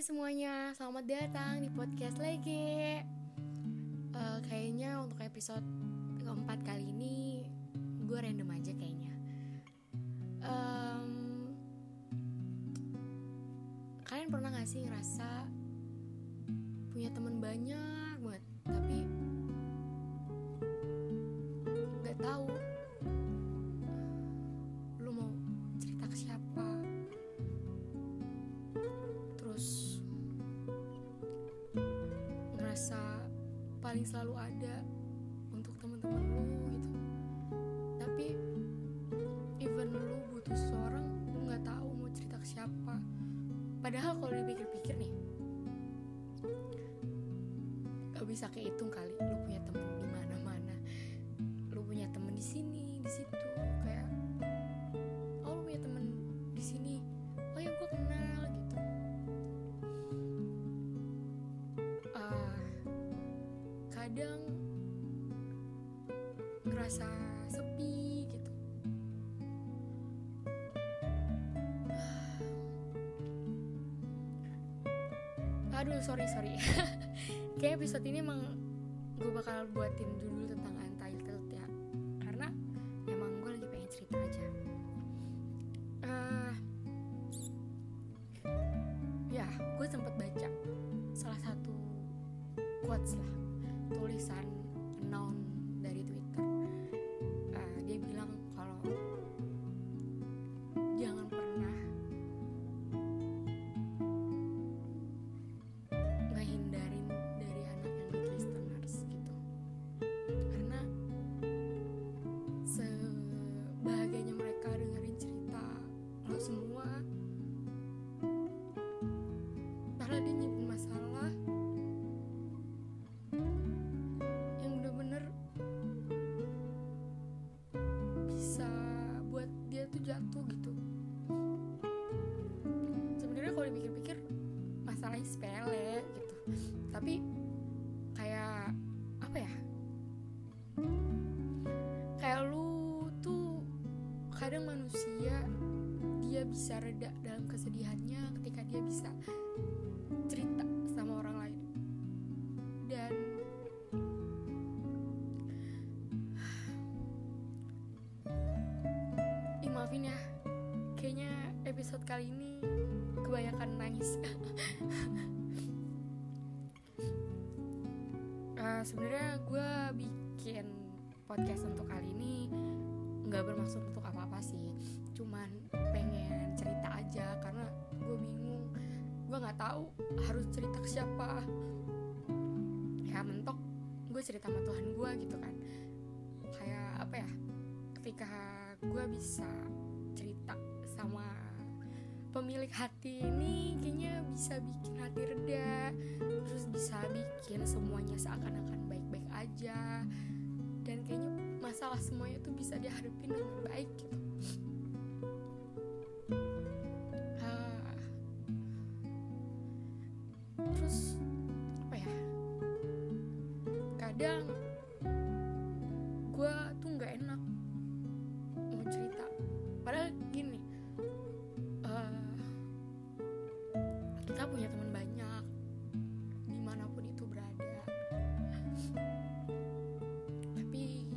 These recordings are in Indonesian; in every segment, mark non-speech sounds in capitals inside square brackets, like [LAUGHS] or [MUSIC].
Semuanya, selamat datang di podcast Lege. Uh, kayaknya untuk episode keempat kali ini gue random aja kayaknya. Um, kalian pernah gak sih ngerasa punya temen banyak banget, tapi paling selalu ada untuk teman-teman lu gitu. Tapi even lu butuh seseorang, lu nggak tahu mau cerita ke siapa. Padahal kalau dipikir-pikir nih, gak bisa kehitung kali lu punya temen kadang ngerasa sepi gitu. [SIGHS] Aduh, sorry sorry. [LAUGHS] Kayak episode ini emang gue bakal buatin judul tentang untitled ya, karena emang gue lagi pengen cerita aja. Eh, ya, gue sempet baca salah satu quotes lah, tulisan bisa reda dalam kesedihannya ketika dia bisa cerita sama orang lain. Dan [SIGHS] Ih, maafin ya. Kayaknya episode kali ini kebanyakan nangis. [LAUGHS] Eh, sebenarnya gue bikin podcast untuk kali ini nggak bermaksud untuk apa-apa sih. Cuman pengen gue nggak tahu harus cerita ke siapa. Ya mentok gue cerita sama Tuhan gue gitu kan. Kayak apa ya ketika gue bisa cerita sama pemilik hati ini kayaknya bisa bikin hati reda. Terus bisa bikin semuanya seakan-akan baik-baik aja. Dan kayaknya masalah semuanya tuh bisa dihadapin dengan baik gitu kita punya teman banyak. Di mana pun itu berada. Tapi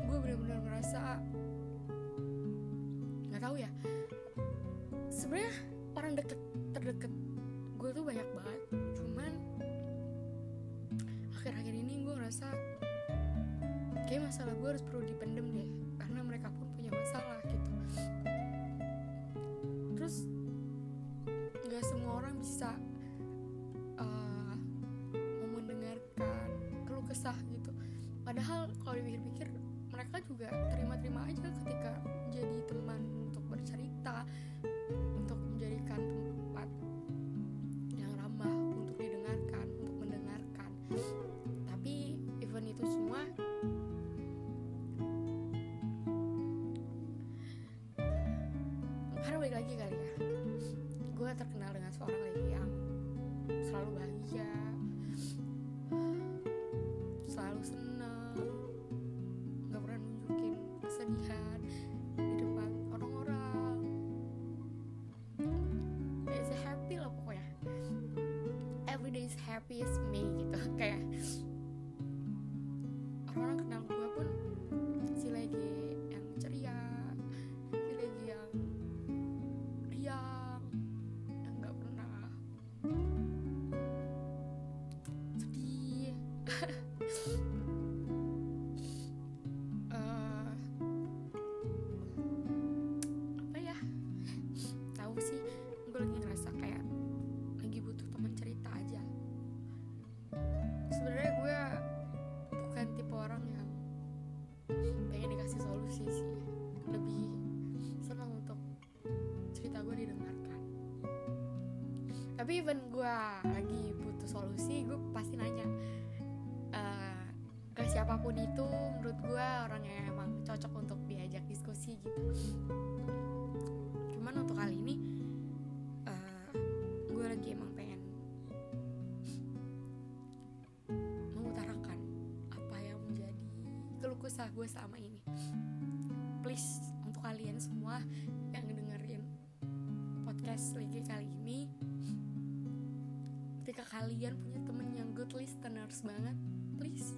gue benar-benar merasa nggak tahu ya. Sebenarnya orang deket terdekat gue tuh banyak banget. Cuman akhir-akhir ini gue ngerasa kayak masalah gue harus perlu dipendem deh. Karena mereka pun punya masalah semua dengan seorang lagi yang selalu bahagia selalu senang nggak pernah nunjukin kesedihan di depan orang-orang. Saya happy lah pokoknya. Happiest me gitu. [LAUGHS] Kayak orang-orang kenal gue tapi even gue lagi butuh solusi gue pasti nanya eh, ke siapa pun itu menurut gue orang yang emang cocok untuk diajak diskusi gitu. Cuman untuk kali ini eh, gue lagi emang pengen mengutarakan apa yang menjadi keluh gue selama ini. Please untuk kalian semua yang dengerin podcast lagi kali ini ketika kalian punya temen yang good listeners banget please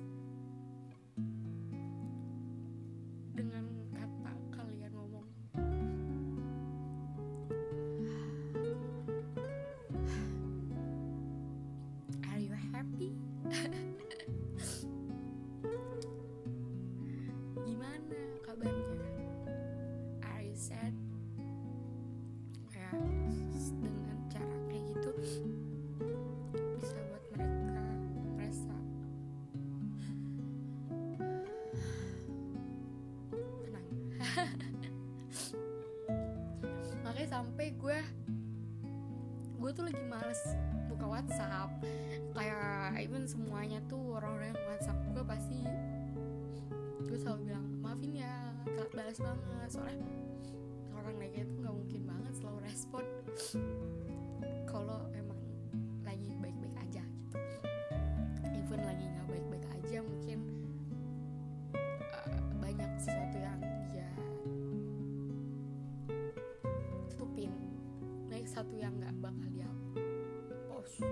balas banget. Soalnya orang kayak itu nggak mungkin banget selalu respon kalau emang lagi baik-baik aja gitu. Even lagi nggak baik-baik aja mungkin uh, banyak sesuatu yang dia tutupin. Banyak sesuatu yang nggak bakal dia post.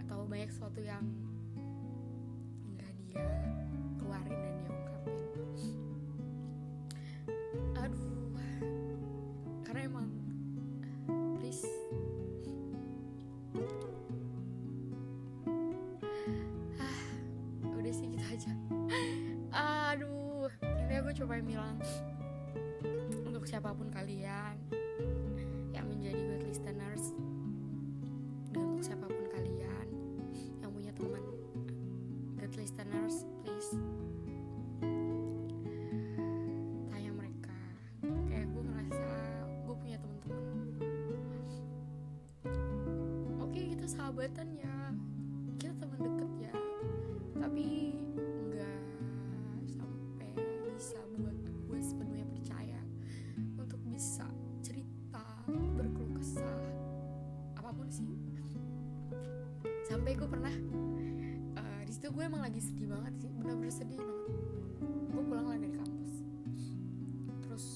Atau banyak sesuatu yang nggak dia keluarin dan dia ungkapin aja. Aduh ini aku coba bilang untuk siapa pun kalian yang menjadi good listeners. Dan untuk siapa pun kalian yang punya teman good listeners please. Tanya mereka. Kayak gue ngerasa gue punya teman-teman. Oke kita sahabatan ya sih. Sampai gue pernah eh, di situ gue emang lagi sedih banget sih bener-bener sedih banget. Gue pulang lah dari kampus. Terus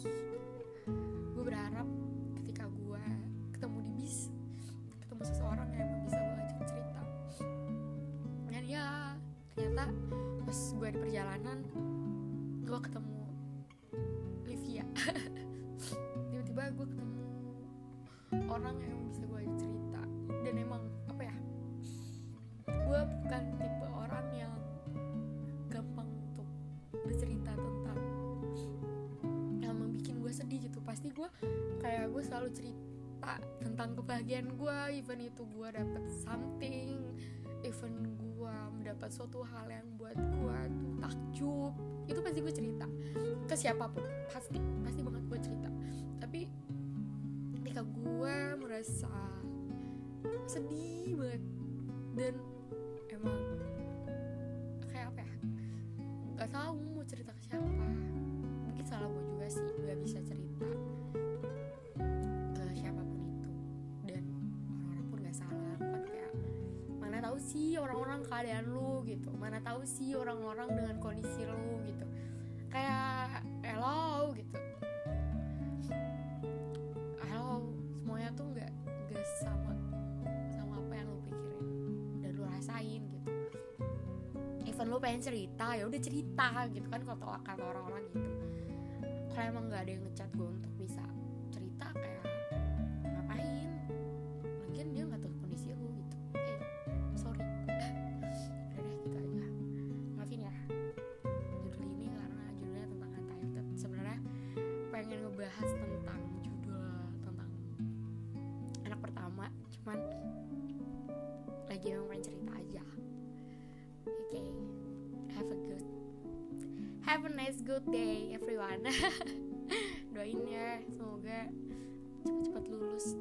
gue berharap ketika gue ketemu di bis ketemu seseorang yang emang bisa gue ajak cerita. Dan ya ternyata pas gue di perjalanan gue ketemu Livia. [LAUGHS] Tiba-tiba gue ketemu orang yang bisa gue ajak cerita dan emang apa ya gue bukan tipe orang yang gampang untuk bercerita tentang yang membuat gue sedih gitu. Pasti gue kayak gue selalu cerita tentang kebahagiaan gue even itu gue dapet something even gue mendapat suatu hal yang buat gue tuh takjub itu pasti gue cerita. Ke siapa pun pasti pasti banget gue cerita. Tapi ketika gue merasa sedih banget. Dan emang kayak apa ya? Nggak tahu mau cerita ke siapa. Mungkin salah gue juga sih nggak bisa cerita ke siapa pun itu. Dan orang-orang pun nggak salah kan kayak mana tahu sih orang-orang keadaan lu gitu. Mana tahu sih orang-orang dengan kondisi lu gitu. Kayak hello gitu lu pengen cerita ya udah cerita gitu kan kalau kata orang-orang gitu. Kalau emang nggak ada yang ngechat gue untuk bisa cerita kayak ngapain? Lagian dia nggak tahu kondisi lu gitu. Eh sorry. [LAUGHS] Udah deh gitu aja. Maafin ya. Judul ini karena judulnya tentang untitled sebenarnya pengen ngebahas tentang judul tentang anak pertama. Cuman lagi emang pengen cerita have a nice good day everyone. [LAUGHS] Doain ya semoga cepat-cepat lulus